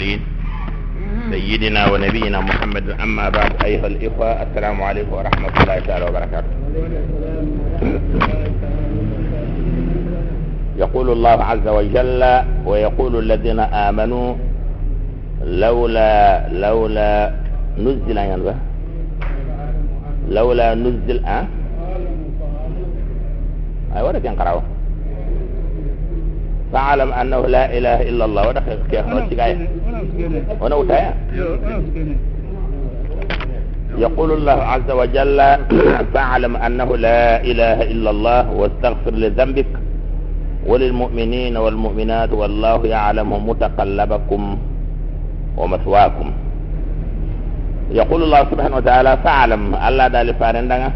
المرسلين سيدنا ونبينا محمد أما بعد أيها الإخوة السلام عليكم ورحمة الله تعالى وبركاته. يقول الله عز وجل ويقول الذين آمنوا لولا لولا نزل يعني لولا نزل أه أي ورد ينقرأه فاعلم أنه لا إله إلا الله. ورد كيف نسيقايا وأنا وتايا يقول الله عز وجل فاعلم أنه لا إله إلا الله واستغفر لذنبك وللمؤمنين والمؤمنات والله يعلم متقلبكم ومثواكم. يقول الله سبحانه وتعالى فاعلم. الله دالي فارندنا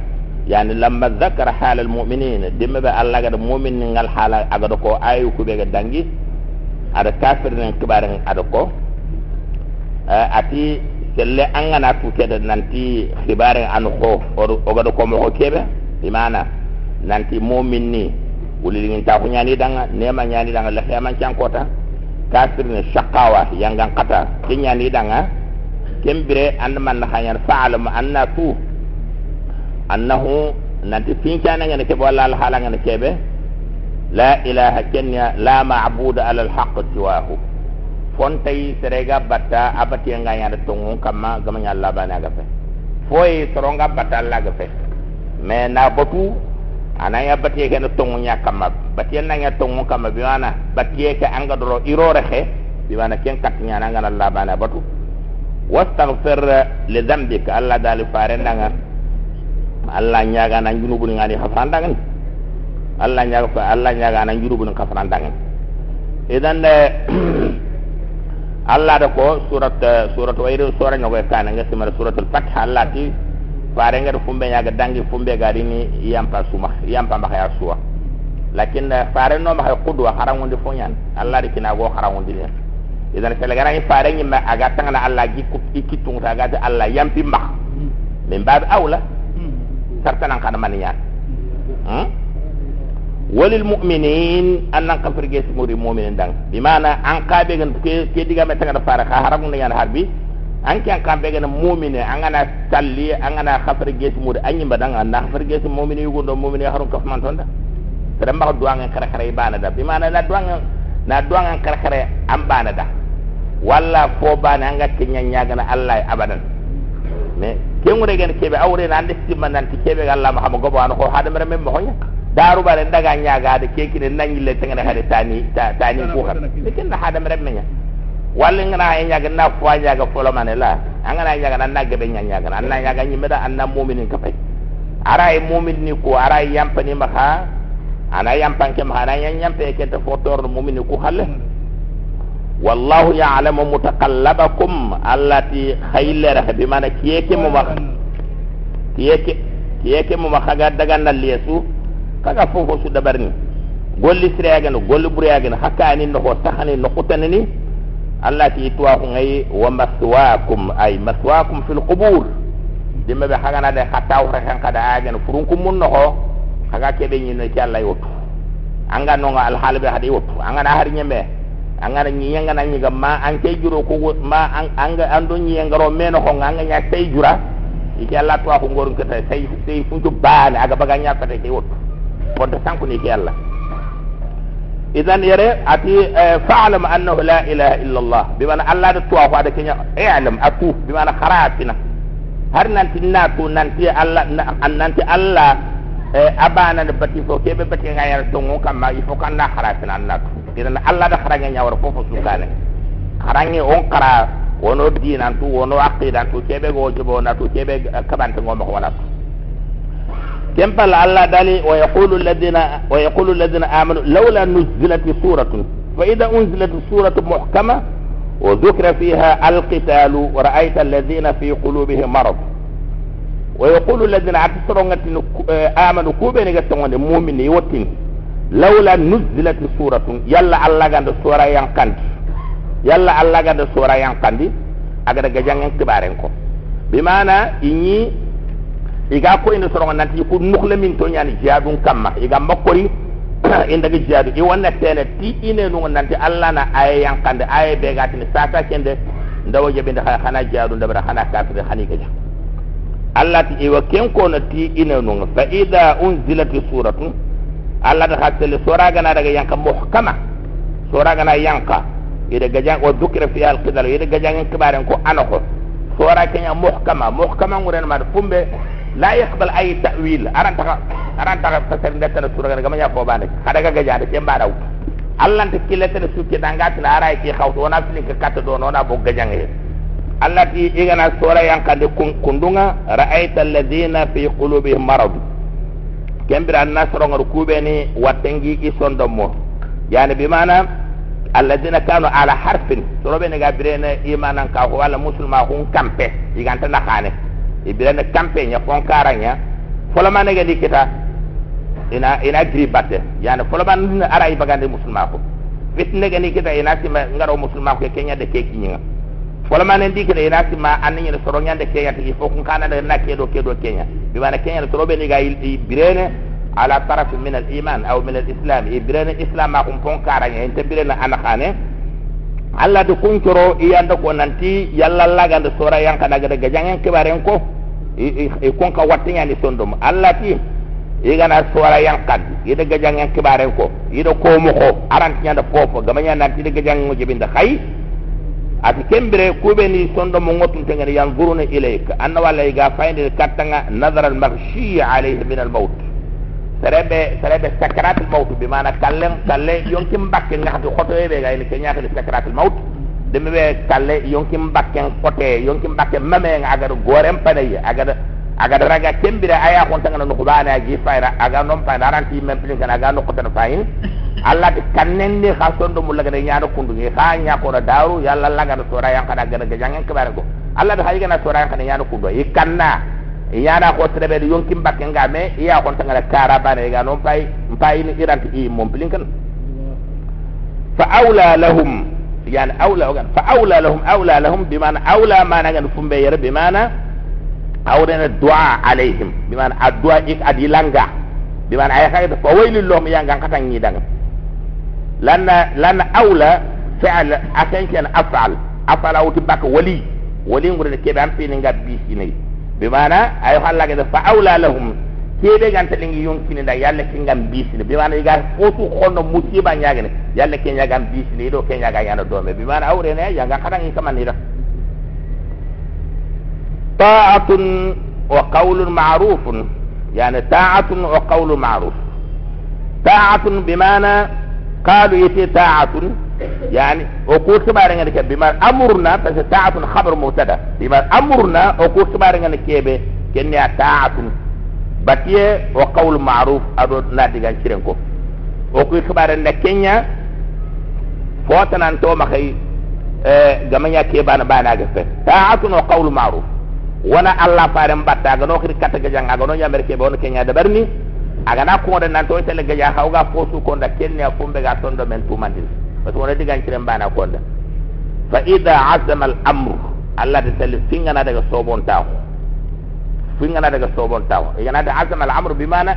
yani lamma dhakara hal al mu'minin dimma ba allah ga mu'min ngal hala aga ko ayu ku be dangi ada kafir nan kibar ada ko. Eh, ati selle angana tu keda nanti kibar an ko o ga ko mo kebe imana nanti mu'min ni wuli ngin ta ku nyani danga ne ma nyani danga la xema cyan kota kafir ne shaqawa yangan qata ki nyani danga kembire an man la hayar fa'alam anna tu annahu nanti finkana ngene ke wala al hala ngene kebe la ilaha kenya la ma'budu ala al haqq siwahu fontay serega batta abati nga yanda tongu kama gamanya Allah bana gafe foy soronga batta Allah gafe me na botu anaya bati ke no tongu nya kama bati na nya tongu kama biwana bati ke anga doro iro rehe biwana ken kat nya na ngana Allah bana batu wastaghfir li dhanbika Allah dali fare nanga Allah nyaga na junubu ngani hafandangan Allah nyaga ko Allah nyaga nan nan kafran dangan idan de Allah da ko surat surat wa iru sura nyogo kana nga simara surat al-fath Allah ti fare nga fumbe nyaga dangi fumbe ga dini yampa suma yampa ma ya suwa lakin fare no ma qudwa harangu ndi fonyan Allah di kina go harangu ndi idan sele gara fare ngi ma aga tangana Allah gi ku ikitung ta ga Allah yampi ma min bab aula sartanan kana maniyan hmm? Walil mu'minin annan kafir ge sumuri mu'minin dang. Di mana an ka be gan ke diga me tanga fara ka haram ne yana harbi an kan kan be gan mu'mine an ana salli an ana kafir ge sumuri an yi badang an kafir ge sumuri mu'mini yugo do mu'mini harun kaf man tonda tere mba duwa ngan kare kare bana da bi mana na duwa ngan na duwa ngan kare kare an bana da walla fo bana an ga tinya nyaga na Allah abadan. Me kengure gen kebe awre na ande simman nan ti kebe Allah Muhammad gobo an ko hadam reme mo honya daru bare daga nyaga de keki ne hade tani tani ko har lekin na hada mere menya walli ngana ay nyaga na fwa nyaga folo manela. Angana nyaga na nagge be nyaga na. Na meda anna mu'minin ka fay ara ay mu'min ni ko ara ay yampani ma ha ana yampan ke ma ana yampe ke to fotor mu'min ko halle wallahu ya'lamu mutaqallabakum allati khaylera bi mana kiyeke mo ma kiyeke kiyeke mo ma kaga daga nal yesu kaga fofo su dabarni golli sireyagene golli bureyagene hakkani no ho tahani no hutanini allah ti tuwa ko ngay wa maswakum ay maswakum fil qubur. Dimbe be hagana de hatta wa kan kada agene furun kum mun no ho kaga kebe nyi ne Allah yotu anga no al halbe hadi yotu anga na har nyembe anga na nyi yanga na nyi ga ma an juro ko ma anga ando nyi ngaro meno ho anga nya tay jura iki Allah tuwa ko ngorun kata say say funju baane aga baga nya pate ke yotu fonta sanku ni yalla idan yare ati fa'lam annahu la ilaha illa allah bimana allah da ko da kenya i'lam atu bimana kharatina har nanti natu nanti allah nanti allah abana da bati fo kebe bati ngayar tongo kamma ifo kan na kharatina natu allah da sukane on wono dinan tu wono aqidan tu kebe go jobo na tu kebe wala ويقول الذين ويقول الذين امنوا لولا نزلت سورة فإذا أنزلت سورة محكمة وذكر فيها القتال ورأيت الذين في قلوبهم مرض ويقول الذين اعتصروا آمنوا كوبين يقتلون المؤمن يوتين laula nuzilat suratu yalla Allah da sura yang kandi. Yalla Allah da sura yang kandi aga daga jangen tibaren ko. Bimana inyi iga ko inda soro nanti ku nukle min to nyani jiadun kamma. Iga makori inda ga jiadu i wonna tene ti ine nu nanti allah na ay yang kandi ay be gatin sata kende ndawo je binda khana ha- jihadu da bara khana kafir hani ga allah ti iwa ken ko na ti ine nu fa ida unzilat suratu allah da hasele sura gana daga yanka muhkama sura gana yanka ida gajan wa dhukra fi al-qidal ida gajan kibaren ko anako sura kenya muhkama muhkama nguren ma fumbe la yaqbal ay ta'wil aranta aranta fasar ndata sura gana gamanya ko bande kada ga gajan de kemba daw allah ta kilata da suke dangati na ara ki khawto wana filin ka katta do nona bo gajan he allah ti igana sura yanka de kundunga ra'aita alladhina fi qulubihim marad kembira nasrongar kuɓeni wattengi i sondommo. Yani bimana alladina kanu ala harfin. Soroɓene ga birene imanan ka ko walla musulma kun kampe. Iganta nakane i birene kampe ña fonkaraña folomanege ndi kita ina ina gri batte yani foloman ara i bagande musulma ko fitnege ndi kita ina sima ngaro musulma ko ke keñade ke kiñinga folomane ndi kita ina sima anniñene soro ñande keñata il faut kun kanade na keɗo keɗo keña bimana keñal soroɓeni ga birene ala taraf min al iman aw min al islam i birene islam ma kum pon karaña inte birene anakhane allah de kuncoro iyanda ko nanti yalla lagande sora yankadagada gajangen kibaren ko i konka wattiñani sondom allah ti igana sora yankad ida gajangen kibaren ko ida komoko arantiñanda fofo gamaña nanti ida gajangen jebinde hay ati kembire kuɓeni sondomo ngottuntengene yanzuruna ilayka. Anna walla iga fayndede kattanga nadara al maghshi alayhi min al maut serebe serebe sakaratul maut bi mana kallen kalle yonki mbakke ngati khoto ebe ga ile kenya kale sakaratul maut demi be kalle yonki mbakke khote yonki mbakke mame nga agar gorem panay agar agar raga kembira aya kon tanga no kubana gi fayra aga non pa daranti mem pilin kana aga no kota fayin alla de kannen de khason do mulaga de nyaado kundu ngi kha nya ko na daru yalla laga do sora yang kada gada jangen kebar go alla de hayga na sora yang kana nyaado kundu ikanna iyana ko trebe de yonki mbakke ngame iya kon tanga kara bane ga non pay pay ni iranti i mom pilin kan? Fa awla lahum yani awla ogan fa awla lahum awla lahum bimana awla mana gan fumbe yere bimana awrena du'a alaihim bimana addu'a ik adi langa bimana ay khayta fa waylil lahum ya ngan ni lanna lanna awla fi'l akan kan af'al af'al awti bak wali wali ngure ke ban fi ni ngabbi sinai bimana ay halaga da fa awla lahum kebe ganta lingi yonkini da yalla ke ngam bisini bimana iga fotu khono musiba nyagene yalla ke nyagam bisini do ke nyaga yana do me bimana awre ne ya ga kadang ikaman ida ta'atun wa qawlun ma'rufun yani ta'atun wa qawlun ma'ruf ta'atun bimana qalu yati ta'atun يعني وقول سبارة عندك بما أمرنا بس طاعة خبر مبتدا بما أمرنا وقول سبارة عندك كيبه كنيا طاعة باتيه وقول معروف أدو نادي عن شرنكو وقول سبارة عندك كنيا فوتنا أنتو مخي جمعنا كيبان بانا جفه طاعة وقول معروف wana allah faren batta aga no khiri kata gajang aga no yamere kebe on kenya dabarni aga na ko de nan to tele gaja hawga fosu ko nda kenya fumbe ga tondo men tumandil parce que wona digan ciren bana konda. Fa ida azama al amru allah de tele fingana daga sobon taw fingana daga sobon taw yana da azama al amru bi mana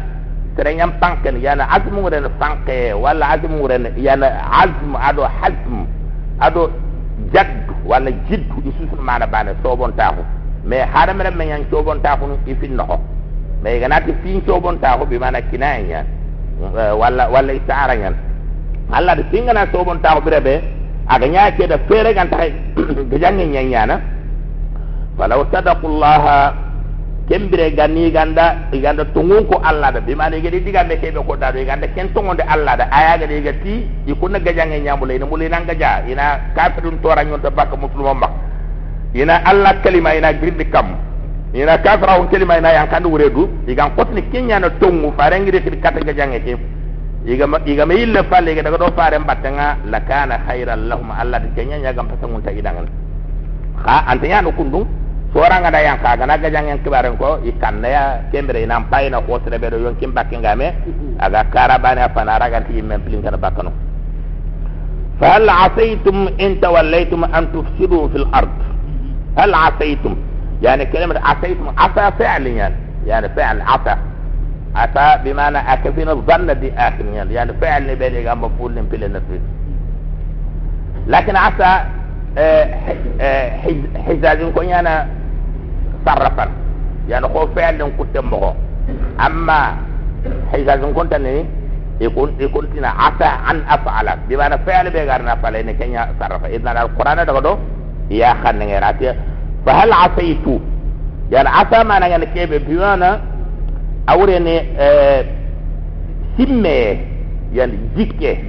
tere nyam panken yana azmu ngren panke wala azmu ngren yana azm ado hazm ado jadd wala jidd isusul mana bana sobon taw mais hada mere men yan sobon taw no ifin no mais gana ti fin sobon taw bi mana kinaya wala wala isaara nyan Allah da singa na sobon ta birebe aga nya ke da fere kan ta gajange nyanya na sadaqullah kembire gani ganda iganda tungun ko Allah da bima ne gedi diga me ke be ko da do iganda ken tungun de Allah da aya ga de gati ikunna gajange nyamule ina mule nan gaja ina kafirun tora nyon ta bak muslimo mbak ina Allah kalima ina girdi kam ina kafira on kalima ina yang kandu wuredu igan kotni kenya na tungu farengi de kata gajange ke igama igama illa falle ga daga do fare mbatanga la kana khairan lahum allah de kenya nya gam pasangun ta idangan ha antanya no kundum soranga da yang kaga naga jangen kibaren ko ikanna ya kembere ina pai na ko tere be do yon kimba kengame aga karabane apa naraga ti men pilin kana bakano فهل عصيتم ان توليتم ان تفسدوا في الارض هل عصيتم يعني كلمة عسيت عسى فعل يعني يعني فعل عسى. عسى بمعنى أكفين الظن دي آخر يعني يعني فعل بالي مفعول في نفسي لكن عسى آه، حزاز آه، كون يعني صرفا. يعني هو فعل كنت مغو. أما حزاز كنت ني يكون يكون تنا عسى أن أفعل. بمعنى فعل بيغار نفعل إن كان يصرف. إذن القرآن ده يا خنغيرات kenya sarrafa idan alquran daga do ya khanne ngerati fa hal asaitu yani asa mana ngane kebe bimana awrene eh, simme yani jikke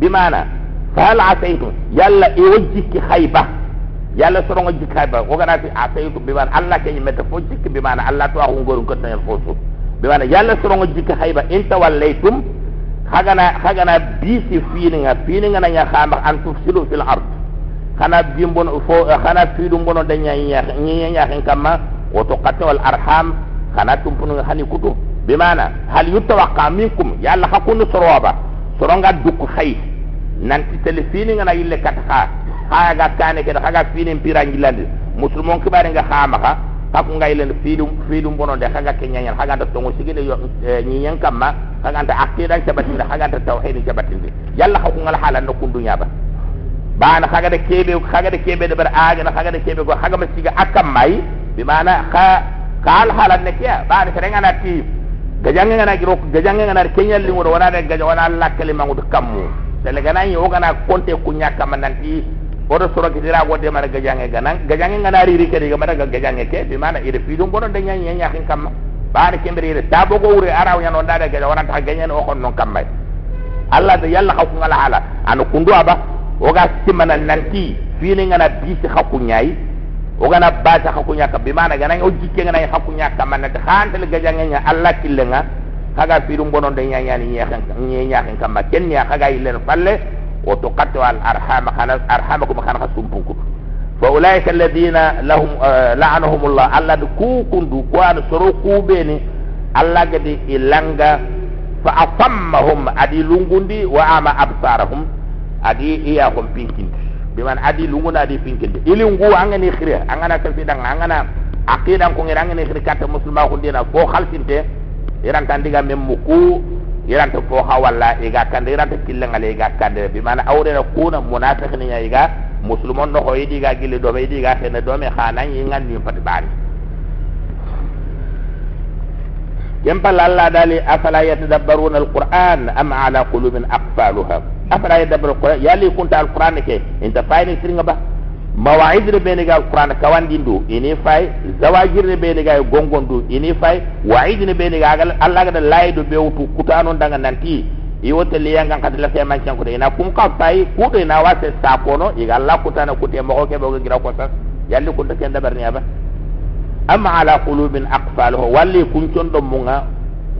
bimana fahal asaytum yalla iwo jikki hayba yalla sorongo jikki hayba woganati asaytum bimana allah keñi metta fo jikki bimana allah to axu ngoru kottañel fo suuf bimana yalla sorongo jikki hayba in tawallaytum hagana hagana bisi fininga fininga naña xamax an tufsidu fil ard xana bimbono fo xana fiidu mbono da ñañaxin kamma woto qatte wal arham kana tumpunu hani kutu. Bimana? Hal yutawaqqa minkum? Yalla hakunu soroba soronga dukku khay nanti telefini ngana yille katha ha. Ga kane ke daga fini pirangilande musulmon kibare nga hama ka kaku ngay len fidum fidum bono de haga kenyanya haga da tongo sigile yo nyiyan kamma haga da akida cabatinde haga da tauhid cabatinde yalla hakku ngal halan no kundunya ba bana haga de kebe haga de kebe de bar aaga na haga de kebe go haga masiga akam mai. Bimana ka kal halan ne kiya bana serenga na ti gajange ngana giro gajange ngana kenyal li wana de gaja wana lakkali mangu kammu. Tele gana yi ogana konte kunya kama nanti. Odo soro kitira go de mara gajange gana gajange ngana riri kedi ga mara ke bi mana ide fidum bono de nyanya nya kin kamma. Baare kembere ide tabo go wure araw nyano ndade gaja wana ta ganyen o kon non kamma. Allah da yalla hakku ngala hala. Anu kundu aba oga simana nanti fini ngana bisi hakku nyai ogana bata hakku nyaka bi mana gana o jikke ngana hakku nyaka man ta hantel gajange nya Allah killenga kaga firum bonon de nya nya ni nyakan nya nyakan kamma ken nya kaga ilen falle wa tuqattu al arham khana arhamakum khana khasumpukum fa ulaika alladhina lahum la'anahum Allah alla ku kundu ko an soro ku beni alla gadi ilanga fa afammahum adi lungundi wa ama absarahum adi iya hum pinkindi biman adi lunguna adi pinkindi ili ngu angani khire angana kalfidang angana aqidan ko ngira angani khire kata muslima ko dina fo khalsinte iran tan diga mem muku iran to fo hawalla iga kande iran to killengal iga kande bi mana awre na kuna munafiq ni iga. Muslimon no hoyidi ga gille do be diga hene do me khana yi ngandi fati bari kem pal alla dali afala yatadabbaruna alquran am ala qulubin aqfaluha. Afala yatadabbaruna alquran yali kunta alquran ke? Inta fayni siringa ba mawa'id re bene ga alquran kawandindu ini fay zawajir re bene ga gongondu ini fay wa'id ne bene ga Allah ga laydo bewtu kutano danga nanti. I wote liya ngan kad la feman chan kude ina kum ka fay kude na wase sakono iga Allah kutana kute mo ke bo gira ko sa yalli kunta ken da barni aba amma ala qulubin aqfaluhu. Walli kun condo munga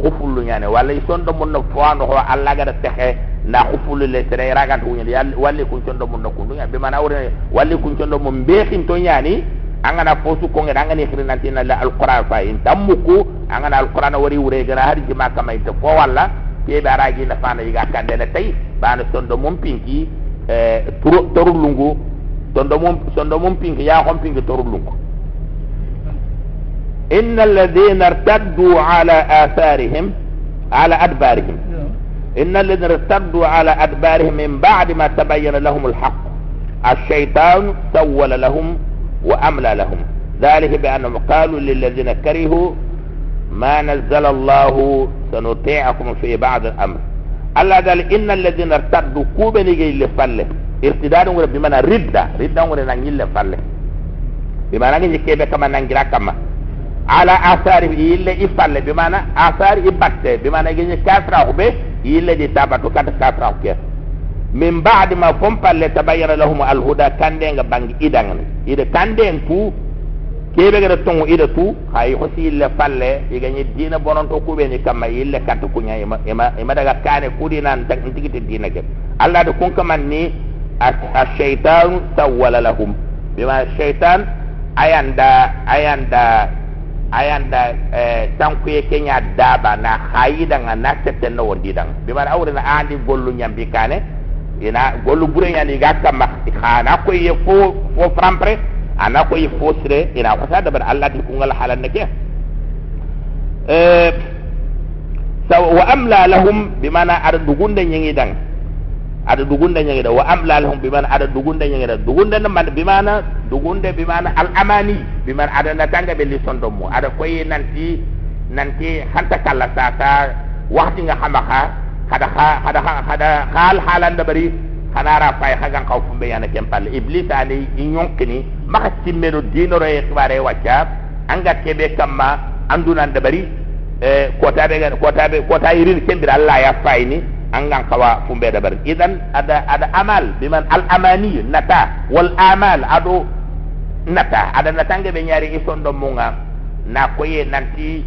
khufulu nyane walli sondo mun no fwano ho Allah ga texe na khufulu le tere raga to nyali yalli walli kun condo mun no kundu be mana wure walli kun condo mun be khin to nyani angana fosu ko ngada ngani khirin nanti na alquran fa in. Tammuku angana alquran wari wure gara har jima kama ite ko walla ke be araji na fana yiga kande na tay bana sondo mun pinki eh torulungu. Sondo mun sondo mun pinki ya hon pinki torulungu إن الذين ارتدوا على آثارهم على أدبارهم. إن الذين ارتدوا على أدبارهم من بعد ما تبين لهم الحق الشيطان سول لهم وأملى لهم. ذلك بأنهم قالوا للذين كرهوا ما نزل الله سنطيعكم في بعض الأمر. الله قال إن الذين ارتدوا كوبني جي لفله. ارتداد بمعنى ردة ردة ونجي لفله. بمعنى نجي كيبه كما نجرا كما ala asari yille ifalle bi mana asari ibatte bi mana gi kasra ko be yille di tabatu kat kasra ke. Min ba'd ma pompalle tabayyana lahum alhuda kande nga bangi idang ni ida kande en ku kebe gara tongu ida tu hay hosi yille falle diga ni dina bononto ku be ni kam yille kat ku ima ima, daga kane ku dina tak ntigiti dina ke. Allah do kun kam ni ash-shaytan tawwala lahum. Bima shaytan ayanda ayanda ayanda eh tankuye kenya daba na hayida nga na tete no wondidang bi man awre na andi gollu nyambi kane ina gollu bure nyani ga kama khana ko fo fo frampre ana ko ye fo sire ina ko sa dabar allah di kungal halan nake eh wa amla lahum bimana ada dugunde nyengi dang ada dugunde nyengi da wa amla lahum bimana ada dugunde nyengi da dugunde na man bimana? Dugunde bimana? Al amani bimana ada natanga be li sondo mo ada koy nanti nanti hanta kala sasa wakti nga hamaka hada hada hada hal halan da bari kanara fay hagan kaw fumbe yana kempal iblis ani inyonkini maka timmero dinoro e khibare wacca anga kebe kamma andunan da bari e kota be kota be kota irin kembira Allah ya fayni angan kawa fumbe da bar idan ada ada amal. Biman al amani nata. Wal amal ado nata. Ada natange be nyari isondo munga. Na koye nanti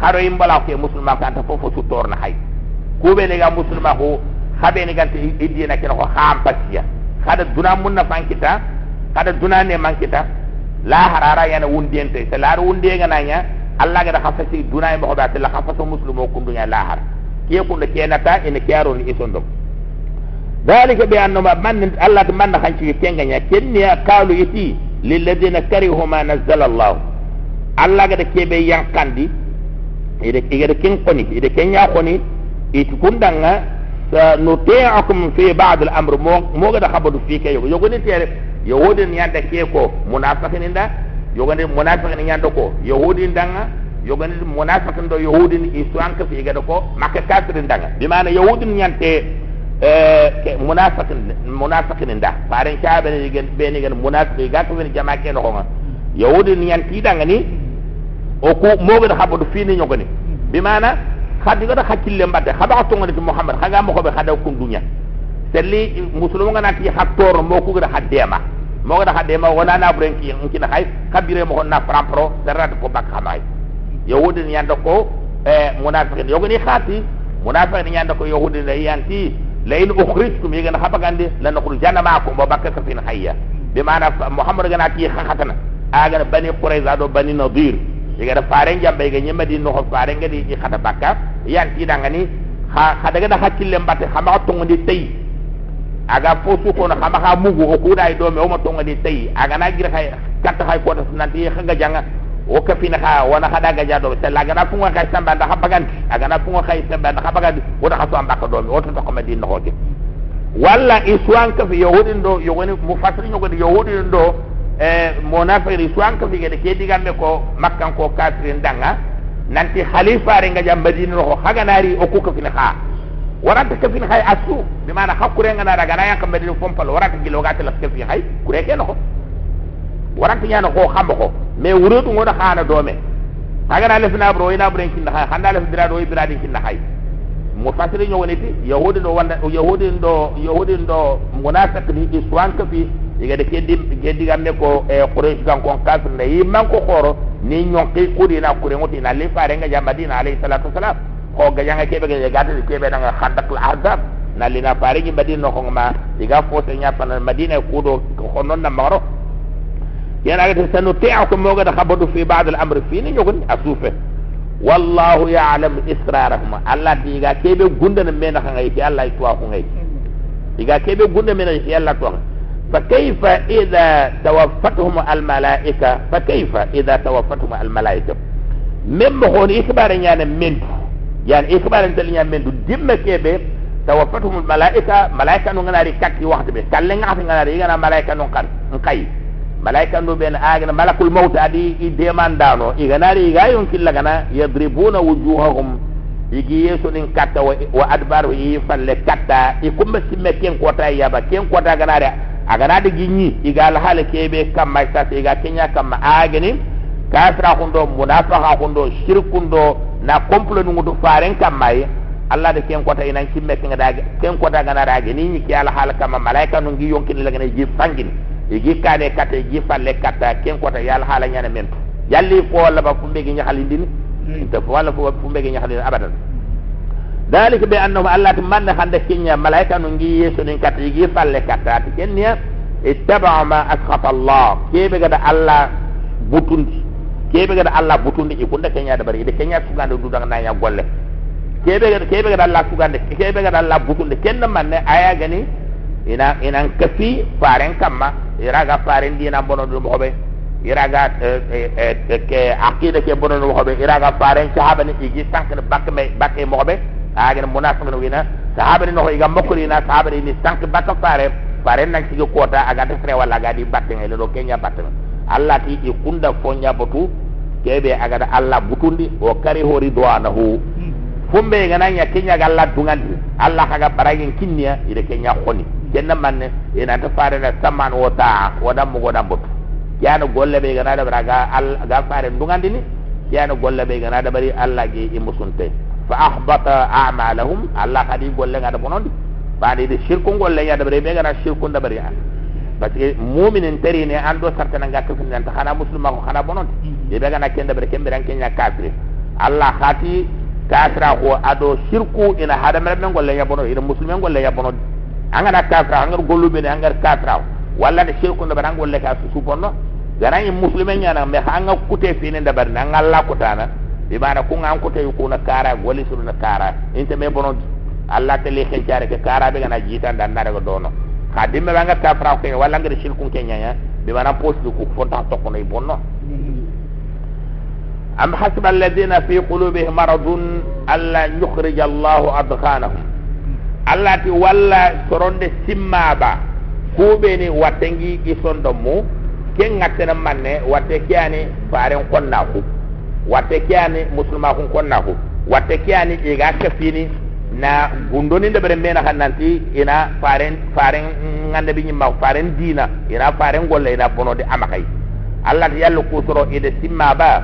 haro imbala ke musulma kan ta fofo su torna hay kube le ga musulma ko habe ni gante idina kina ko ham pasiya kada duna munna fankita kada duna ne mankita la harara yana wundiente se la wundiye nanya allah ga da khafasi duna mo ba la khafaso muslimu kun dunya lahar kenata ina kyaro ni isondo ذلك بأنه من الله من خنشي كينغا كني قالوا يتي للذين كرهوا ما نزل الله. الله قد كيبي ينقندي إذا كن قني إذا كن يقني يتكون دعنا سنطيعكم في بعض الأمر. مو مو قد خبر فيك. يو يقولي تيار يهود نياندا كيكو منافقين دا يقولي منافقين نياندا كو يهود دعنا yogani munafiqin do yahudin isuan ka fi gada ko makka kafirin danga bi mana yahudin nyante e munafiqin munafiqin da faran kabe ni eh, gen be ni gen munafiqi ga ko ni jama'a ken ko ma yahudin nyanti danga ni o ko mo gada habu fi ni. Nyogani bi mana khadi gada khakille mbadde khada to ngani ti muhammad khaga mo ko be khada ko selli muslim nga kan nati khator mo ko gada hadema mo gada hadema wona na brenki ngi na hay khabire mo na frampro derrat ko bakka mai yahudi ni yanda ko e eh, munafiqin yogo ni khati munafiqin ni yanda ko yahudi la yanti la in ukhrijtum yegan hapagande la nakhru janama ko ba bakka fi hayya. Bi ma'na muhammad gana ki khatana. Aga bani quraiza do bani nadir yegan faren jambe ga nyema di no faren ga di ki khata bakka yanti da ngani ha khada ga da hakille mbate khama to tay aga fosu ko khama ha mugu ko kudai do me o ma to tay aga na gira kay katta hay ko to nanti khaga janga la gana funga kay samba da habagan aga na funga kay samba da habagan o da hasu ambaka do o to ko medin no ke walla iswan ka fi yahudin do yogoni mufassir nyogo di yahudin do e munafiq iswan ka fi ga de ke digambe ko makkan ko kafirin danga nanti khalifa re nga jam medin no haga nari o ku ka fina ha warata ka fina hay asu bi mana hakure nga na daga na yakam medin fompal warata gilo ga tele ka fi hay kure ke no waranta nyana ko xamba ko mais wuretu ngoda xana dome haga na lefna bro ina bro kin da handa lef bira do bira din kin da hay mo fasiri nyo woniti yahudi do wanda yahudi do yahudi do munafiq ni iswan ka fi iga de keddi keddi gamne ko e quraish kan kon kafir ne yimman ko khoro ni nyonki kudi na kure ngoti na le fare nga jamba dina alayhi salatu wasalam ko ga janga kebe ga gata kebe na khandak al azab. Na lina fare gi madina ko ma iga fo se nya pana madina kudo ko non na maro yana ga sanuti'ukum mo ga khabadu fi ba'd al-amr fi ni nyogon asufe wallahu ya'lam israrahum allah diga kebe gunda na mena kan ngai allah tuwa ko ngai diga kebe gunda mena fi allah tuwa fa kayfa idha tawaffatuhum al-malaika fa kayfa idha tawaffatuhum al-malaika mem mo hon ikbare nyana mendu. Yani ikbare tel nyana mendu. Dimma kebe tawaffatuhum al-malaika malaika no ngana ri kakki waxtu be kalle ngati ngana ri ngana malaika no kan nkai malaika ndo ben agana malakul maut adi i demandano iganari iga yon killa gana yadribuna wujuhahum. Igi yeso nin katta wa, wa adbaru i falle katta i kumba simme ken kota yaba ken kota ganari agana de ginyi iga al hale kebe kamma sasa iga kenya kamma agani kafira kundo munafiqa kundo shirkundo na complot ngundu faren kamma Allah de ken kota inan simme ken ken kota ganari ni. Ki al hale kamma malaika nungi yonkin lagana ji fangini igi kane kata igi falle kata ken kota yal hala nyana mentu yalli ko wala ba fumbe gi nyahali ndini te fo wala fo fumbe gi nyahali abadan. Dalika bi annahum allah man hande kinya malaika no ngi yeso nin kata igi falle kata ti kenya ittaba ma askhata allah. Kebe gada allah butundi kebe gada allah butundi e kunda kenya da bari de kenya sugande dudang na ya golle kebe gada kebe gada allah sugande kebe gada allah butundi kenna manne aya gani ina ina kafi faren kamma iraga faren dina bono dum hobe iraga ke aqida ke bonon mo be iraga faren sahaba ni igi sank ne bak me bakke mo be agene munafiq no wina. Sahaba ni no iga mokri na sahaba ni sank bak fare fare nak sigi kota aga de fre wala ga di batte ngel do kenya batte allah ti i kunda fonya botu kebe aga da allah butundi o kari hori duanahu. Fumbe ngana nya kenya ga allah dungandi allah kaga baragin kinniya ide kenya khoni kenna manne ina ta fare na saman wota wadam mo godam botu yana golle be gana da braga al ga fare ndungandi ni golle be gana da bari Allah ge imusunte fa ahbata a'malahum Allah kadi golle ngada bonondi bani de golle ya da bari be gana shirku da bari parce que mu'minin tari ne ando sartana ngaka fin nan khana muslima ko khana bonondi be be gana kenda bari kembe ran kenya kafir Allah khati kafira ko ado shirku ina hada men golle ya bonondi ina muslimen golle ya bonondi angana kafira angar gollu be ne angar kafira walla de shirku da bari golle ka su bonno ganayi muslime ñana me anga kute fini ndabar na ngalla kutana bi mana ku ngan kute kuna kara goli suru na kara. Inte me bonon Allah te xencare ke kara be gana jita ndan na dono. Ka dimme banga ta fra ko wala ngir shirku ke nyanya bi mana post ku fonta to ko nay bonno am hasba alladhina fi qulubihim maradun alla yukhrij Allah adghanahum Allah ti walla soronde simmaba. Kubeni watengi isondo mu ken ngatena manne watte kiani faren konna ku. Watte kiani muslima kun konna ku. Watte kiani iga kafini na gundoni da bare mena hananti ina faren faren ngande bi nyima faren dina ina faren golle ina bono de amakai. Allah yallu kusoro ide simma ba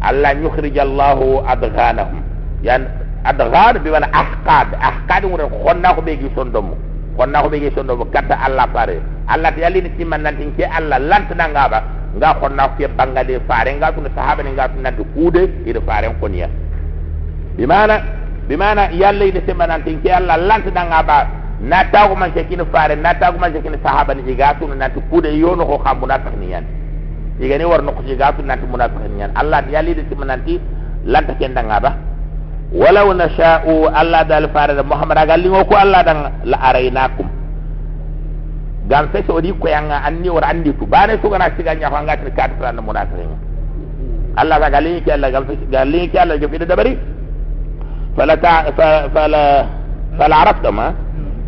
allah yukhrij allah adghanahum. Yan adghan bi wana ahqad. Ahqad ngure konna ko be gi sondomo konna ko be gi sondomo kata allah fare allah ta yalini timman nantin ke allah lantana ngaba nga konna ke bangade fare nga tun sahaba ni nga tun nanti kude ida fare konya bimana? Bimana? Yalla ida timman nantin ke allah lantana ngaba na tagu man kin fare na tagu man kin sahaba ni iga tun nanti kude yono ko xam munafiq ni yan iga ni warno ko iga tun nanti munafiq ni yan allah ta yalla ida timman nanti lanta ken ngaba walau nasha'u allah dal fare muhammad agalli ko allah dan la arainakum. Gam fe so di ko yanga anni wor andi tu. Bare so gana siga nya hanga tin kat fran munafiqin Allah ga gali ki Allah gam fe gali ki Allah jofi da dabari. Fala ta fala fala araftum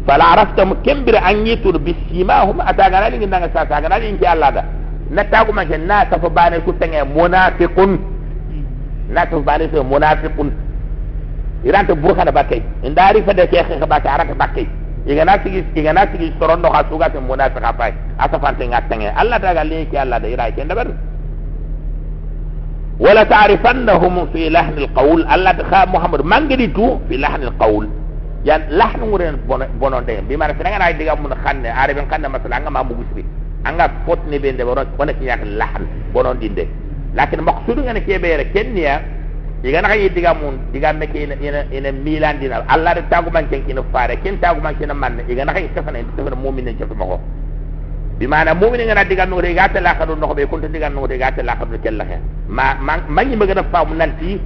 fala araftum kembir an yitur bisimahum ataga nali ngi nanga sa sa ga nali ki Allah da. Na tagu ma na ta fa bane ku tenge munafiqun. Na ta bane so munafiqun iranta burka da bakai indari fa da ke ka ba ta arata bakai igana sigi igana sigi sorondo ha suga te munafiqa fay asa fante ngatenge allah daga le ki allah da ira ke ndabar wala ta'rifannahum fi lahn alqawl allah ta kha muhammad mangedi tu fi lahn alqawl yan lahn nguren bonon de bi mara fina ngana diga mun khanne are ben khanne masala nga ma mu gusbi anga pot ne be de bonon wona ki yak lahn bonon dinde lakin maqsudu ngene ke be re kenya igana kay diga mun diga me ke ina ina milan dina allah de tagu man ken ina fare ken tagu man ken man igana kay tafana tafana mu'minin ci mako bi mana mu'minin ngana diga no de gata la khadu no be kun diga no de gata la khadu kel la he ma man yi magana fam nanti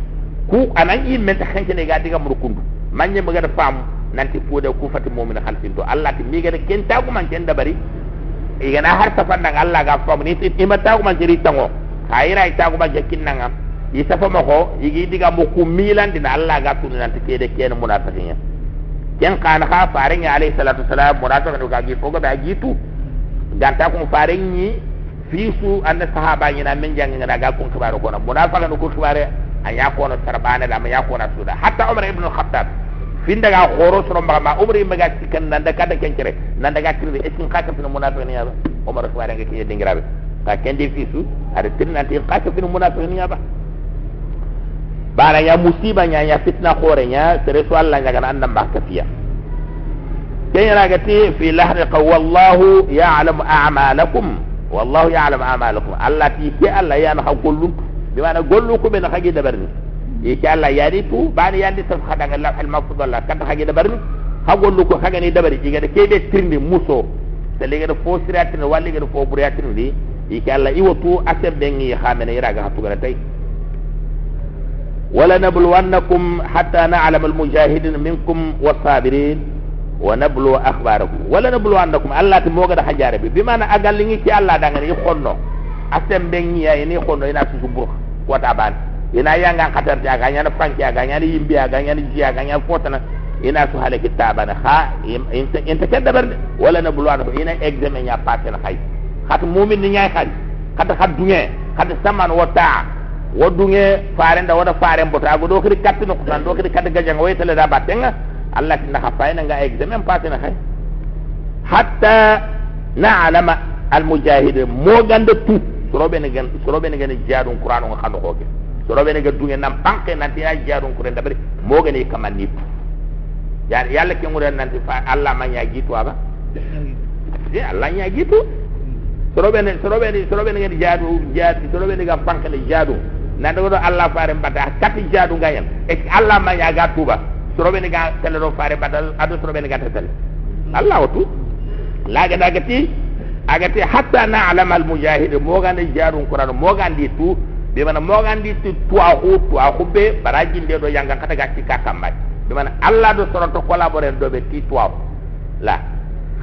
ku anan yi men ta kanke ne ga diga mur kundu man yi magana fam nanti fu de ku fati mu'min khalfin to allah ti mi ga ken tagu man ken da bari igana har tafanda allah ga fam ni ti ima tagu man jeri tango kayira tagu man jakin nangam isa fa mako igi diga mo ku milan dina Allah ga tunu nan take da ken munafiqin ya ken kana ha farin alayhi salatu wasalam munafiqin ga gi foga ba gitu dan ta kun farin yi fi su anna sahaba ni na min jang ngana ga kun kibaro ko na munafiqin ko kibare an ya ko na tarbana da ya ko na suda hatta umar ibn al-khattab fin daga khoro suro ma ma umar ibn ga cikan nan da kada ken kire nan daga kire iskin khata fin munafiqin ya umar ko ga ke dingirabe ka ken di fi su nan tin khata fin munafiqin ya ba bara ya musiba nya ya fitna khore nya tere so Allah nya ba kafiya kenya raga ti fi lahri qaw wallahu ya'lamu a'malakum wallahu ya'lamu a'malakum Allah ti ke Allah ya na hakullu bi mana gollu ko ben hagi da barni e ke Allah ya di tu bani ya di taf khada Allah al mafdal Allah kan hagi da barni ha gollu ko haga ni da bari iga da ke be tirndi muso te lega da fo siratin walli ga da fo buriyatin di e ke Allah iwatu asem bengi khamene iraga hatu gara tay ولنبلونكم حتى نعلم المجاهدين منكم والصابرين ونبلو اخباركم ولنبلونكم الله تموغا دا حجاره بي بما انا اغال لي تي الله دا غني خونو asem bengi ya ini kono ina su subur ko ta ban ina yanga khatar ta ga nyana fanki ga nyana yimbi ga nyana jiya ga nyana fotana ina su hale kitabana ha inta inta kedabar wala na bulwana ina examen ya patel hay khat mu'min ni nyay khali khat khat dunge khat saman wa ta wodunge farenda wada faren bota go do kiri katino ko tan do kiri kat gajang way tele da batenga allah tinna khafayna nga examen patina hay hatta na'lama al mujahid mo ganda tu. Sorobe ne gan sorobe ne gan jaadun qur'an khando ko ke sorobe ne gadunge nam panke nan tiya jaadun qur'an. Dabari mo gane kamanni ya yalla ke ngure nan fa allah ma nya gitu aba ya allah nya gitu. Sorobe ne sorobe ne sorobe ne gan jaadu jaadu sorobe ne gan panke ne jaadu nan do allah faare mbata kati jaadu ngayen e allah ma nya ga tuba sorobe ne ga tele do faare badal ado sorobe ne ga tele allah watu laga daga ti agati hatta na'lam al mujahid. Mo gande jaadun qur'an. Gandi tu be mana mo gandi tu tuwa hu tuwa hu be baraji de do yanga kata ga ci kakamba be mana allah do soroto collaborer do be ti tuwa la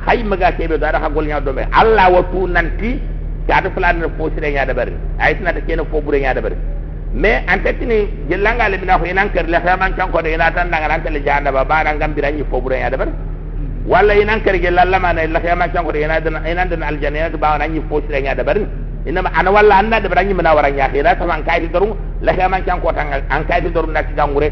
hay maga kebe do ada hagol nya do be allah watu nanti kada fulan fo sire nya da bari ay tana ta kene fo bure nya da bari mais en fait ni jelanga le bina ko inan ker le xaman kan ko de ina tan nan tele janda ba ba ngam birani fo bure nya da bari walla inan ker ge lalla mana la xaman kan ko de ina dan ina dan aljanna ba nan ni fo nya bari ina ma ana walla anda de bari mina wara nya xira sama kay ti doru la xaman kan ko tan an kay ti doru na ci gangure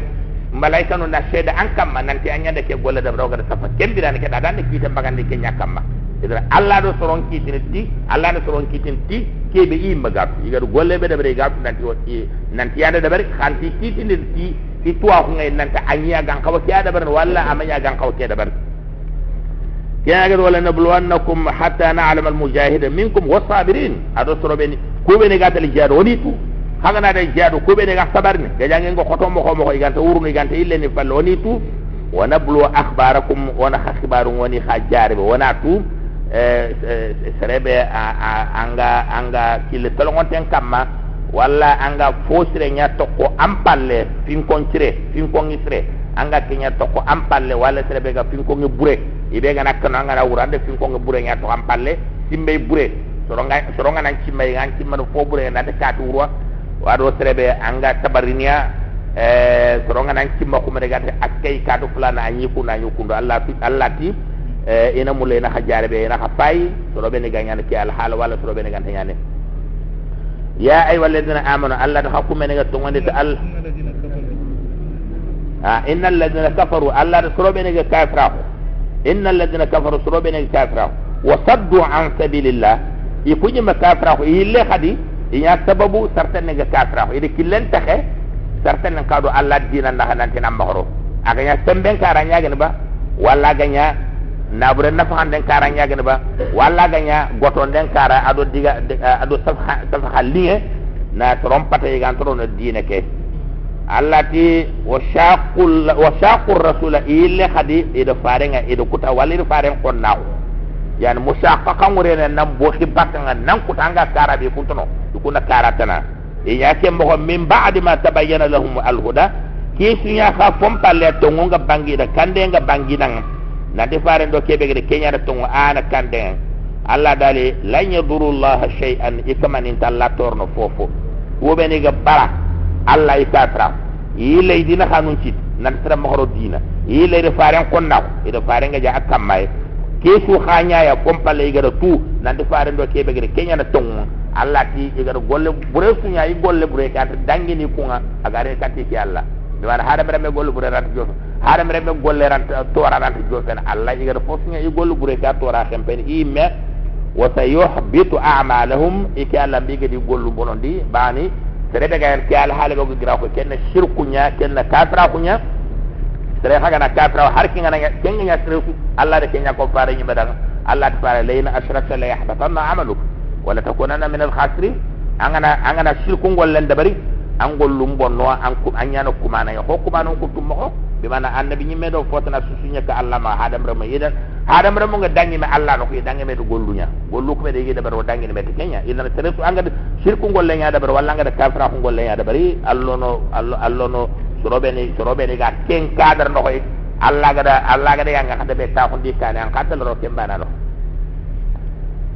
malaika no na sheda an kamma nanti anya de ke golle da roga da safa kembirani ke da dan ki te bagandi ke nyakamma idra allah do soron kitin ti allah do soron kitin ti ke be i magat igar golle be de be gat nanti o ti nanti ada da ber khanti kitin ti ti tuwa ko ngay nanta anya gan kawa ke ada ber walla amanya gan kawa ke da ber ya ga wala nabluwannakum hatta na'lam al-mujahid minkum was-sabirin. Ado soro be ni ko be ne gatal jado woni tu. Haga na da jado ko be ne ga sabar ni. Ga jangen go khoto mo ko mo iganta wurnu iganta ille ni fallo woni tu. Wa nablu akhbarakum wa na akhbarun woni khajare be wona tu serebe anga anga kile. Tolongonten kamma walla anga fosire nya tokko ampalle finkoncire finkongisire anga kenya tokko ampalle walla serebe ga finkongi bure. Ibe ga nakano anga na wurande finkongi bure nya to ampalle simbe bure. Soronga soronga nan cimme ngan cimme fo bure na de katu urwa wado serebe anga tabarinia eh soronga nan ko me ga akay katu fulana anyi kuna anyi kundo allah allah ti. eh ina mulle na hajare be na hafai soro be ne ganyane ki al hal wala soro be ne ganta nyane ya ay walladina amanu alla da hakume ne gato wonde ta al ah innal ladina kafaru alla da soro be ne ga kafra innal ladina kafaru soro be ne ga kafra wa saddu an sabilillah ikunyi ma kafra ille khadi inya sababu sartan ne ga kafra ide killen taxe sartan ne kado alla dina na hanante na mahro aganya semben karanya gane ba walla ganya nabure nafahan den kara ñagene ba walla gaña goton den kara aɗo diga aɗo safaha liŋe na trompata yigan torono dine ke. Allah ti wa shaqu rasula ille hadi iɗo farenga iɗo kuta walla iɗo faren konnaku yani musaqa kangurene nan bo xibbakanga nan kuta anga kara ɓe kuntono ikuna kara tana iña ke mogo min badi ma tabayyana lahum alhuda kisuña xa fompalle tongunga bangiɗa kandenga banginanga nanti faren do kebe gede kenya da tongo ana kande Allah dali lan yadurullah shay'an ikaman in talla torno fofo. Wo ga bara Allah ikatra ile dina kanun cit nan tara mahoro dina. Ile de faren konna ida faren ga ja akamai. Ke su khanya ya kompale ga da tu nanti faren do kebe gede kenya Allah ti ga golle bure sunya i golle bure ka dangini kunga agare kati ki Allah. Mi wara haɗa mbiɗa me golle ɓuure ranta joofe haɗa mbiɗa me golle ranta tora ranta joofen allah igata fof ña i golle ɓuure ka tora hempen imme wa sa yuhbitu amalahum ike allah mbigadi gollu bonon ndi bani sere ɓe gayen ke ala haala ɓe gogira ko kenna sirkuña kenna kafira kuña sere hagana kafira har kingana kengaña sere allah de keña ko fare ñimɓe dan allah ta fare layna ashrakta la yahbatanna amaluk wala takunanna min alkhasirin angana angana sirkungollen dabari an gollum bonno an ku an yana kumana ya hokuma non ko tummo ko be mana annabi nyimme do fotana susunya ka Allah ma hadam rama yidan hadam rama nga dangi me Allah ko dangi me do gollunya gollu ko de yida baro dangi me kenya. Ina tere su anga shirku golle nya da bar walla nga da kafra ko golle nya da bari allo no allo allo no sorobe ni sorobe ni ga ken kadar ko Allah ga da Allah ga da yanga kada be ta di an kadal ro no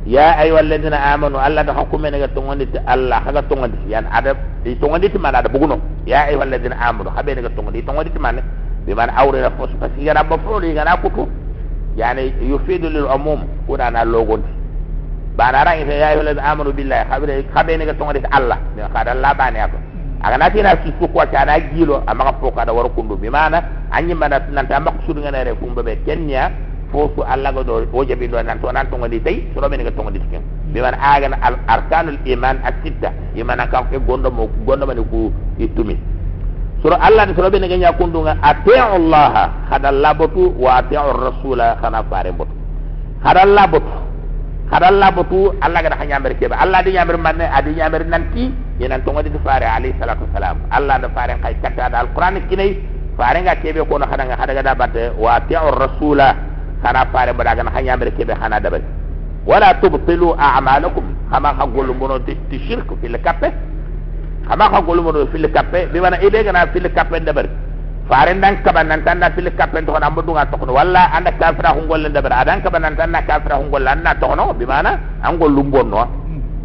ya ayyuhal ladina amanu alla ta hukume ne ga tongondi ti alla haga tongondi yan ada di tongondi ti mana? Ada buguno ya ayyuhal ladina amanu habe ne ga tongondi tongondi ti mana bi man awre la fos parce que yara ba fro li ngana kutu yani yufidu lil umum kuna na logondi bana ra ita ya ayyuhal ladina amanu billahi. Habe habe ne ga tongondi ti alla ne kada la bane ato aga na tina su su ko ta na gilo amma ko ka da war bi mana anyi mana nan ta maksudu ngana re kumbe be kenya fofu allah go do o jabi do nan to nan to ngadi tay so robe nga to ngadi tiken bi man aga al arkanul iman asitta imana ka ko gondo mo gondo man ku itumi sura allah ni robe nga nya kundu nga ati'u allah hada labatu wa ati'u rasula khana fare botu hada labatu hada labatu allah ga hanya mer kebe allah di nyamir manne adi nyamir nanti yenan to ngadi fare alayhi salatu wassalam. Allah da fare kay katta da alquran kinai fare nga kebe ko no hada nga hada ga da batte wa ati'u rasula kana fare bada gana hanya mere kebe hana dabari wala tubtilu a'malakum kama ka golu mono ti shirku fil kappe kama ka golu mono fil kappe bi mana ide gana fil kappe dabari fare ndan kaba nan tan fil kappe to na mbudu nga tokno walla anda kafra hu golle dabari adan kaba nan tan kafra hu golle anna tokno bi mana? An gollu bonno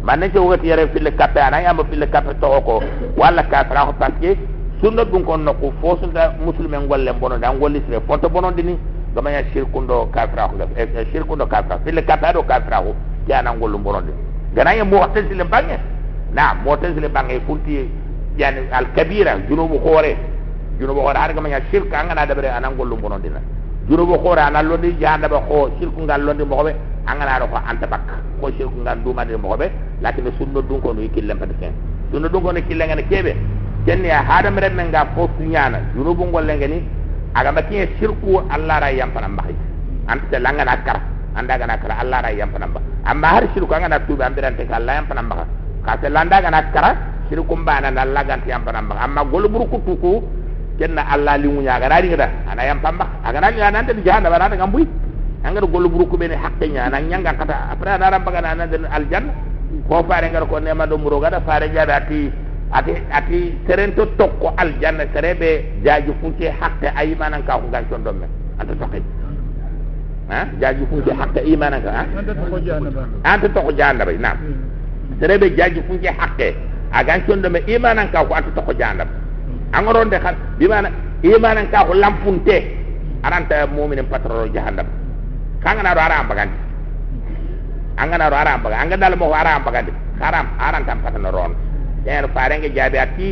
manne ci wogati yare fil kappe ana yamba fil kappe to ko walla kafra hu que sunna dun kon no ko fo sunta muslimen golle bono dan golli sire foto bono dini gamanya shirkundo kafira ko e shirkundo kafira fil kafira do kafira ko yana ngolum boronde gananya mu'tazile bange na mu'tazile bange kunti yani al kabira junubu khore. Junubu khore har gamanya shirk anga na dabre anan ngolum boronde na junubu khore anan londi janda ba ko shirku ngal londi mo be anga na ro ko anta bak ko shirku ngal duma de mo be lakin sunno dun ko no yikille pati sen sunno dun ko no kille ngane kebe. Kenni ya hada mere men ga fo sunyana junubu ngolle ngani aga makiye shirku Allah ra yam panam bahi ante langa na kara anda ga na kara Allah ra panam ba amma har shirku anga na tuba ambirante ka Allah yam panam ba ka se landa ga na kara shirku mbana na ga yam panam ba amma golu burku tuku kenna Allah li munya ga radi ngada ana yam pamba aga na ya nande jahannam ba nande ngambui anga golu burku bene hakke nya na nyanga kata apra na ram baga na nande aljanna ko faare ngar ko nema do muro ga da faare jabe ati ati ati serento tokko aljanna serebe jaji funke hakke aymanan ka ko ganton do men anta tokki ha? Jaji funke hakke aymanan ka ha? Anta tokko jannaba anta tokko jannaba na serebe jaji funke hakke. A ganton do men aymanan ka ko anta tokko jannaba angoronde khal bi mana aymanan ka ko lampunte aranta mu'minin patroro jahannam kanga na aram bagandi anga na do aram bagandi anga dal mo aram bagandi haram aranta patano ron en farenga jaabi ati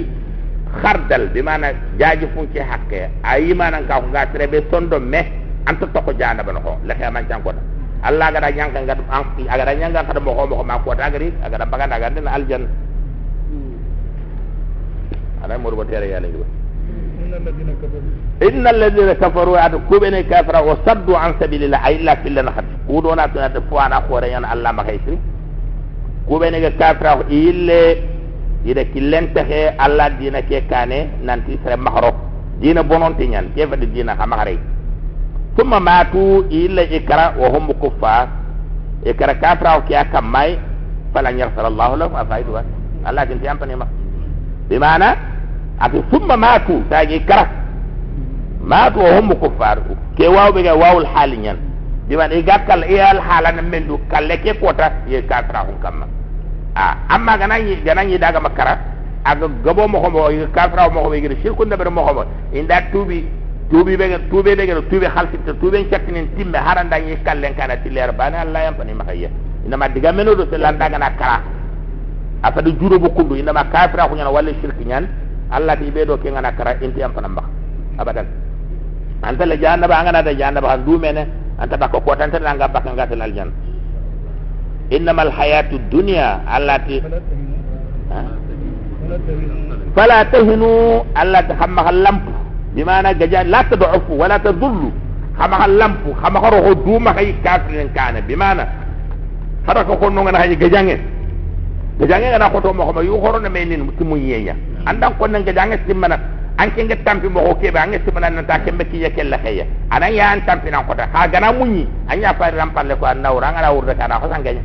khardal bi mana jaaji funki hakke. Ayi mana ka ko gasre be sondo me anta to ko jana bano ko kay man janko Allah ga da nyanga ngad am aga da nyanga kada mo ko mo ma ko ta gari aga da baganda ga den aljan ala mo rubo tere yalla ngi inna alladhina kafaru adu kubene kafara wa saddu an sabilillah illa fil nahat kudona tana de fo ana ko re yana Allah ma kaysi kubene ga kafara ille ida killen texe allah dina ke kane nanti sere maharo dina bononte ñan ke fadi dina xa illa ikra wa hum kuffar ikra kafra ke akam may fala yaghfir allah lahum afaidu allah kin tiampani ma bi mana ati tumma matu tagi ikra matu wa hum kuffar ke waw be ga wawul hal ñan bi mana igakkal iyal halan mendu kalle ke kota ye kafra hum kamma a amma ganani ganani daga makara aga gabo mo ko kafra mo ko tuubi be ga tuube be ga tuube halti te tuube chatine timbe haranda yi kallen kana ti leer bana Allah yam pani makaye ina ma diga meno do selan daga na kara afa du juro bu kundu ina ma kafira ko nyana walla shirk nyan. Allah ti be do ke ngana kara inti yam pana mbax abadan. Anta la janna ba ngana da janna ba du mene anta bakko ko tan tan langa bakka ngata lal jan innamal hayatu dunya allati fala tahinu. Allati hamma lampu بمعنى ججان لا تضعفوا ولا تضلوا خمخ اللمب خمخ روح دوما خي كافر كان بمعنى حرك خونو ngana hayi gajange gajange ngana ko to mo ko yu horo na menin timu yenya andan ko nan gajange simana an ke nge tampi mo ko ke ba nge simana nan ta kembe ki yake la khaya anan ya an tampi nan ko ta ha gana munyi an ya fa ram palle ko an nawra ngara wurda kana ko sanganya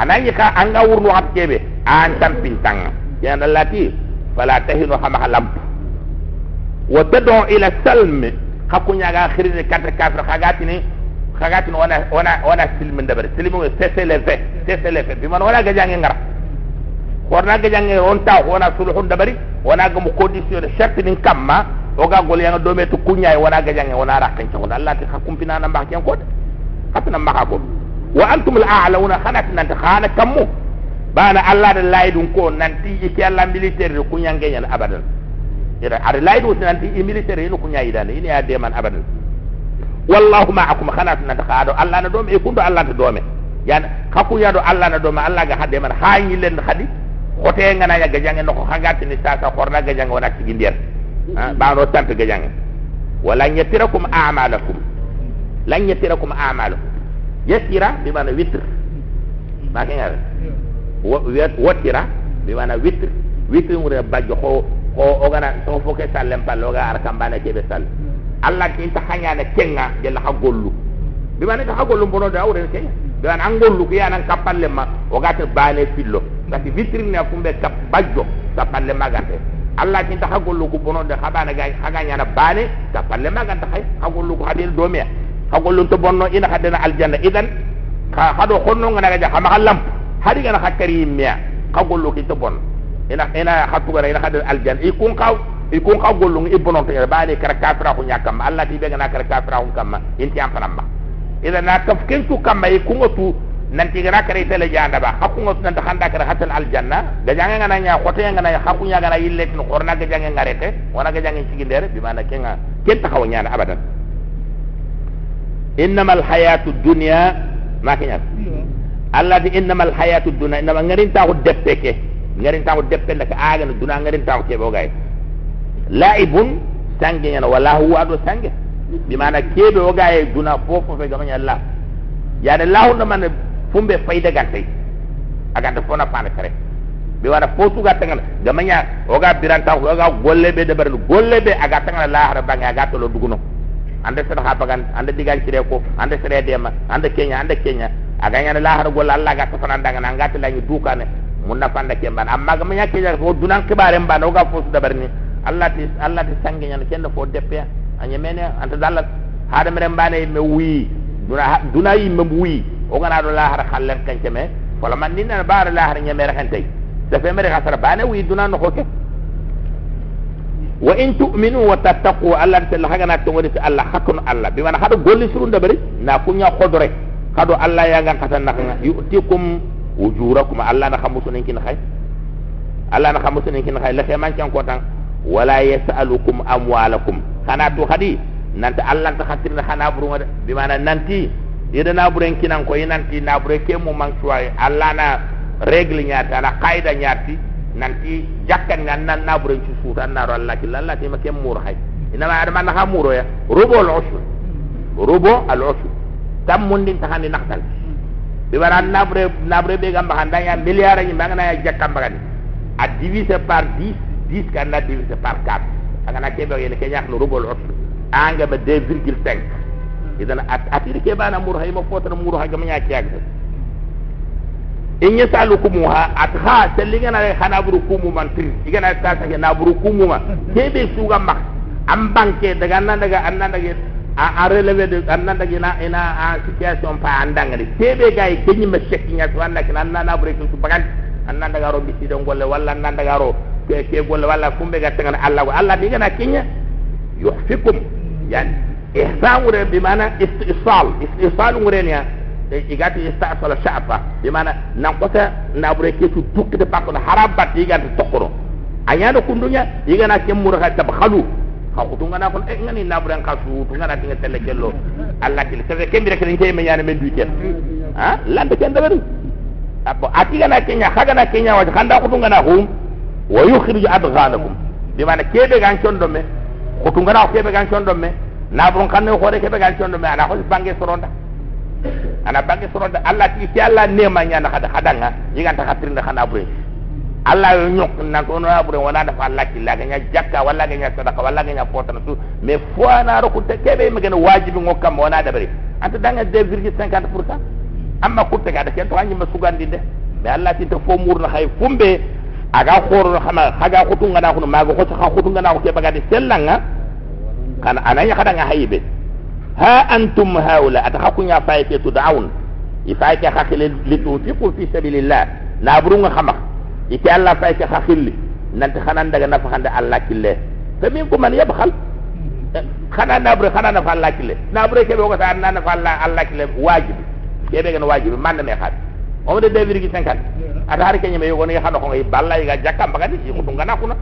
anan yi ka an ga wurnu hat kebe an tampi tang ya lati fala tahinu hama halam wa tad'u ila salm hakunya ga khirine kata kafir khagati ni khagati wana wana wana silmi ndabari silmi ngo CCLV CCLV bi man wana gajange ngara korna gajange on ta wana sulhu ndabari wana gamu condition de charte nin kamma oga gol yang do metu kunya wana gajange wana rakken ko Allah ti hakumpina na mbak ko hatna mbaka ko wa antum al a'launa khanat nan khana kammu bana Allah da laydun ko nanti iki Allah militaire kunya ngenya abadan ira ada laydu nanti militaire ni kunya idane ini ade man abadan wallahu ma'akum khanat na khado allah na dome e kundo allah na dome. Yan kaku ya do allah na dome allah ga hadde man haanyi len hadi khote ngana ya gajange no hagati ni sasa khorna gajange wona ci gindier ba no tampe gajange wala yatirakum a'malakum. Lan yatirakum a'malakum. Yatira bi mana witr. Ke ngal. Watira bi mana witr. Witr mu re bajjo ko ko ogana so foke sallem pallo ga arkambane kebe sallem allah ki ta hanya na kenga jella ha gollu bi man ha gollu bono da awre ke man an gollu ko yana kapalle ma o gata bane fillo gati vitrine na kumbe kap bajjo kapalle ma gate allah ki ta ha gollu ko bono da habana ga haga nyana bane kapalle ma gata hay ha gollu ko hadel do me ha to bonno ina hadena aljanna. Idan ka hado honno ngana ga hama lamp hadi gana hakkari miya ha gollu ki to bonno ina ina hatu gara ina hadel aljanna. Ikun kaw ikun ka gollung ibonon to ba ne kar kafira ko nyakam Allah ti be na kar kafira ko kam inti am fanamba ida na tafkin tu kam mai kun tu nan ti gara kare tele janda ba. Hakku ngot nan handa kar hatal aljanna. Ga janga ngana nya khote ngana ya hakku nya gara yille tin khorna ga janga ngarete wana ga janga ci bi mana kenga ken ta xaw nyana abadan. Innamal hayatu dunya ma kenya Allah di innamal hayatu dunya inama ngarin ta ko deppeke ngarin ta ko deppe ndak aga na duna ngarin ta ko kebo gay laibun sange yana wala huwa do sange bi mana kebe o gaye duna fofo fe gamanya Allah ya da lahu na man fumbe fayda gante. Aga da fona fana kare. Bi wala fotu ga tangal gamanya o ga biranta o ga golle be de bar golle be aga tangal la har aga to lo duguno. Ande sada ha bagan ande digan cire ko ande sere dema ande kenya ande kenya. Aga nyana la har golle Allah ga to fana ndanga na ngata la ñu dukane mun na fanda kemban amma gamanya kenya ko dunan kibare mban o ga fotu da barni allah ti allah ti sangi ñan kende fo deppe anya mene anta dalla hada mere mbane me wi duna duna yi me wi o gana do lahar khallen kanke me wala man ninna baara lahar nyame rahantay da fe mere khasara bane wi duna no hoke wa in tu'minu wa tattaqu allah ta la hagana to woni allah hakun allah. Bi man hado golli surun da bari na kunya khodore hado allah ya ngan katan nakanga yu'tikum ujurakum allah na khamusu nin khay allah na khamusu nin kin khay la fe man kan ko tan wala yasalukum amwalakum. Kana to hadi nanta allah ta khatirna hana buru bi mana nanti? Yeda na buren kinan ko nanti na bure ke mu man suwai allah na règle nyata na qaida nyati. Nanti jakkan nan nan na buren ci suutan na allah ki lalla ti ma mur hay ina ma adama na muro ya. Rubo al ushur rubo al ushur tam mundin ta handi naktal bi mana na bure na bure be gamba handa ya milliard ni bangana ya jakkam bagani a diviser par 10 10 kan na divisé par 4 aga na kebe yele ke no rubol usr anga ba 2,5 idan at atir ke bana mur hay mo fotra mur ha gam ñak yak in yasalukum ha at ha sellinga na khana buru kumu man tir igana ta ta na buru kumu ma kebe suga mak am banke daga nan daga annan daga a a relevé de annan daga na ina a situation pa andanga de kebe gay kenyi ma shekki nya to anna kana na buru su bagan annan daga ro bisi don golle walla annan daga ro ke ke golle walla fumbe ga tangana Allah ko Allah diga na kenya yuhfikum. Yani ihsan wure bi mana istisal. Istisal wure ne e igati istasal sha'fa bi mana nan kota na bure ke tu duk de pakko harabat diga to tokoro anya do kundunya diga na kem mura tab khalu ha kutunga na kon e ngani na bure kasu tunga na tinga tele kello Allah til sebe kembi rek ni kay me men du ken ha lande ken da abo atiga na kenya haga na kenya wa khanda kutunga na hum wa yukhrij adghanakum. Bi mana kebe gan condo me kutunga na kebe gan condo me na bron kanne ko de kebe gan condo me ana ko bange soronda ana bange soronda allah ti ti allah ne ma nyana hada hadanga yiganta hatirnda khana bure allah yo nyok na ko no abure wala da allah ki laga nya jakka wala ga nya sadaka wala ga nya potana su mais fo na ro ko te kebe me gena wajibi ngokam wala da bare anta danga 2,50% amma kutte ga da ken to anyi masugandi de mais allah ti to fo murna hay fumbe aga khoro xama haga khutunga na khunu maga khota kha khutunga na ko bagade sellanga kana ananya kada nga hayibe ha antum haula ata hakunya fay ke tud'aun ifay ke hakile litunfiqu fi sabilillah. Na burunga khama ike allah fay ke hakili nanti xanan daga nafa hande allah kille. Fa minkum man yabkhal? Xana nabre xana nafa allah kille. Nabre ke be ko ta na nafa allah allah kille. Wajibi. Ke be gan wajibi. Man me xat o de 2,50 ata har ke nyame yogo ni xana ko ngi balla yiga jakam bagadi ko ngana kuna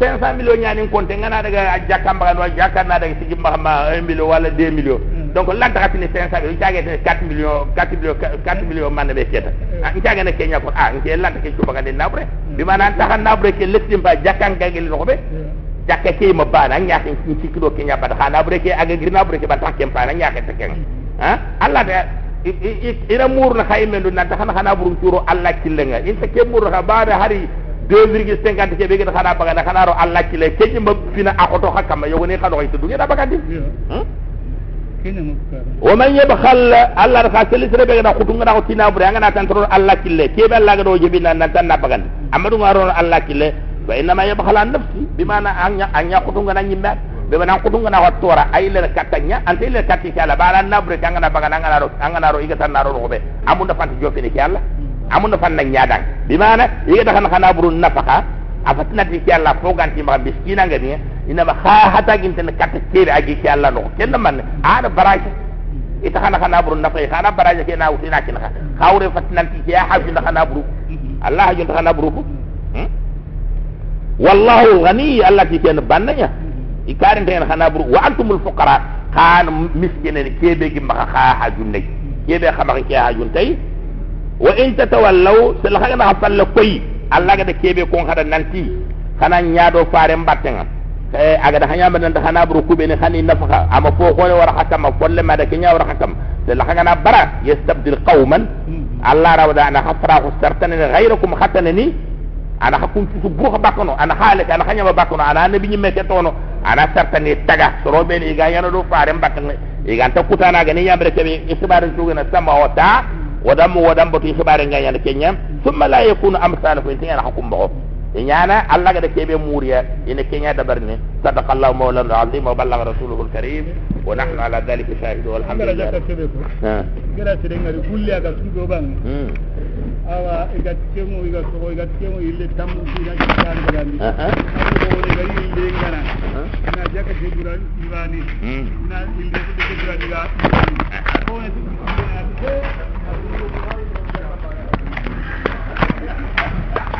500 millions ñaani compte ngana daga jakam bagan wa jakar na daga sigi ma 1 million wala 2 millions donc lanta ka tini 500 millions caage 4 millions 4 millions 4 millions man be keta an caage ne kenya ko ah nge lanta ke ko bagan nabre bi mana ta han nabre ke lestim ba jakkan ga gel no be jakke ke ma bana nyaake ci ci kido kenya ba ha nabre ke aga gir nabre ke ba ta kem pa na nyaake ta ken ha allah da ira mur na khayme ndu nan ta hana hana buru turo allah killenga in ta ke mur ha ba da hari 2,50 ke bege xana baga na xana ro Allah ci le keñi ma fina akoto hakama yogo ne xano xito dugi da baga di wa man yabkhal Allah ka sel sere bege na xutu ngana ko tina bure ngana tan tro Allah ci le ke be Allah ga do jebi nan tan na baga amadu ngaro Allah ci le wa inna ma yabkhal an nafsi bimana anya anya xutu ngana nyimba be bana xutu ngana wa tora ay le katanya ante le katti ci Allah. Bala na bure ngana baga ngana ro ngana ro igata na ro be amu da fanti jofini ci Allah amun fan nak nyadang di mana yiga takan kana burun nafaka afatna ti Allah fogan ti ma miskina ngani ina ba ha hata ginten kat kire agi ki Allah no kenna man ada baraje ita kana kana burun nafaka kana baraje ke na utina kin ka khawre fatna ti ya hafi na kana buru Allah hajun kana buru wallahu ghani Allah ti ken bannanya ikarin ten kana buru wa antumul fuqara. Kan miskine kebe gi maka ha hajun ne kebe xama ke hajun tay wa in tatawallaw sel haga na falle koy Allah ga de kebe ko hada nanti. Kana nyaado faare mbattenga e aga da hanya ban da hana buru kube ne hani nafaka. Ama fo ko wara hakama folle ma da kenya wara hakam sel haga na bara yastabdil qauman Allah rawda ana hafra ko sartan ghayrakum khatanani ana hakum su buru bakono ana hale ana hanya ba bakono. Ana nabi nyimme ke tono. Ana sartani taga. Soro be ni ga yana do faare mbattenga iganta kutana ga ni yamre kebe isbarin tugana sama wata ودم ودم بتي خبار نغا يانا كينيا ثم لا يكون امثالكم انت يانا حكم بو ñana alla ga de kebe muriya ina kenya da barne sadaqa allah mawlana azim wa ballagha rasuluhu alkarim wa nahnu ala dhalika shahidu walhamdulillah ngara tede ngari kulli aga sudo ban awa iga temu iga so iga temu ille tamu iga tan gandi ko de gari ille ngana na jaka ke dura ibani na ille de ke dura diga ko ne ko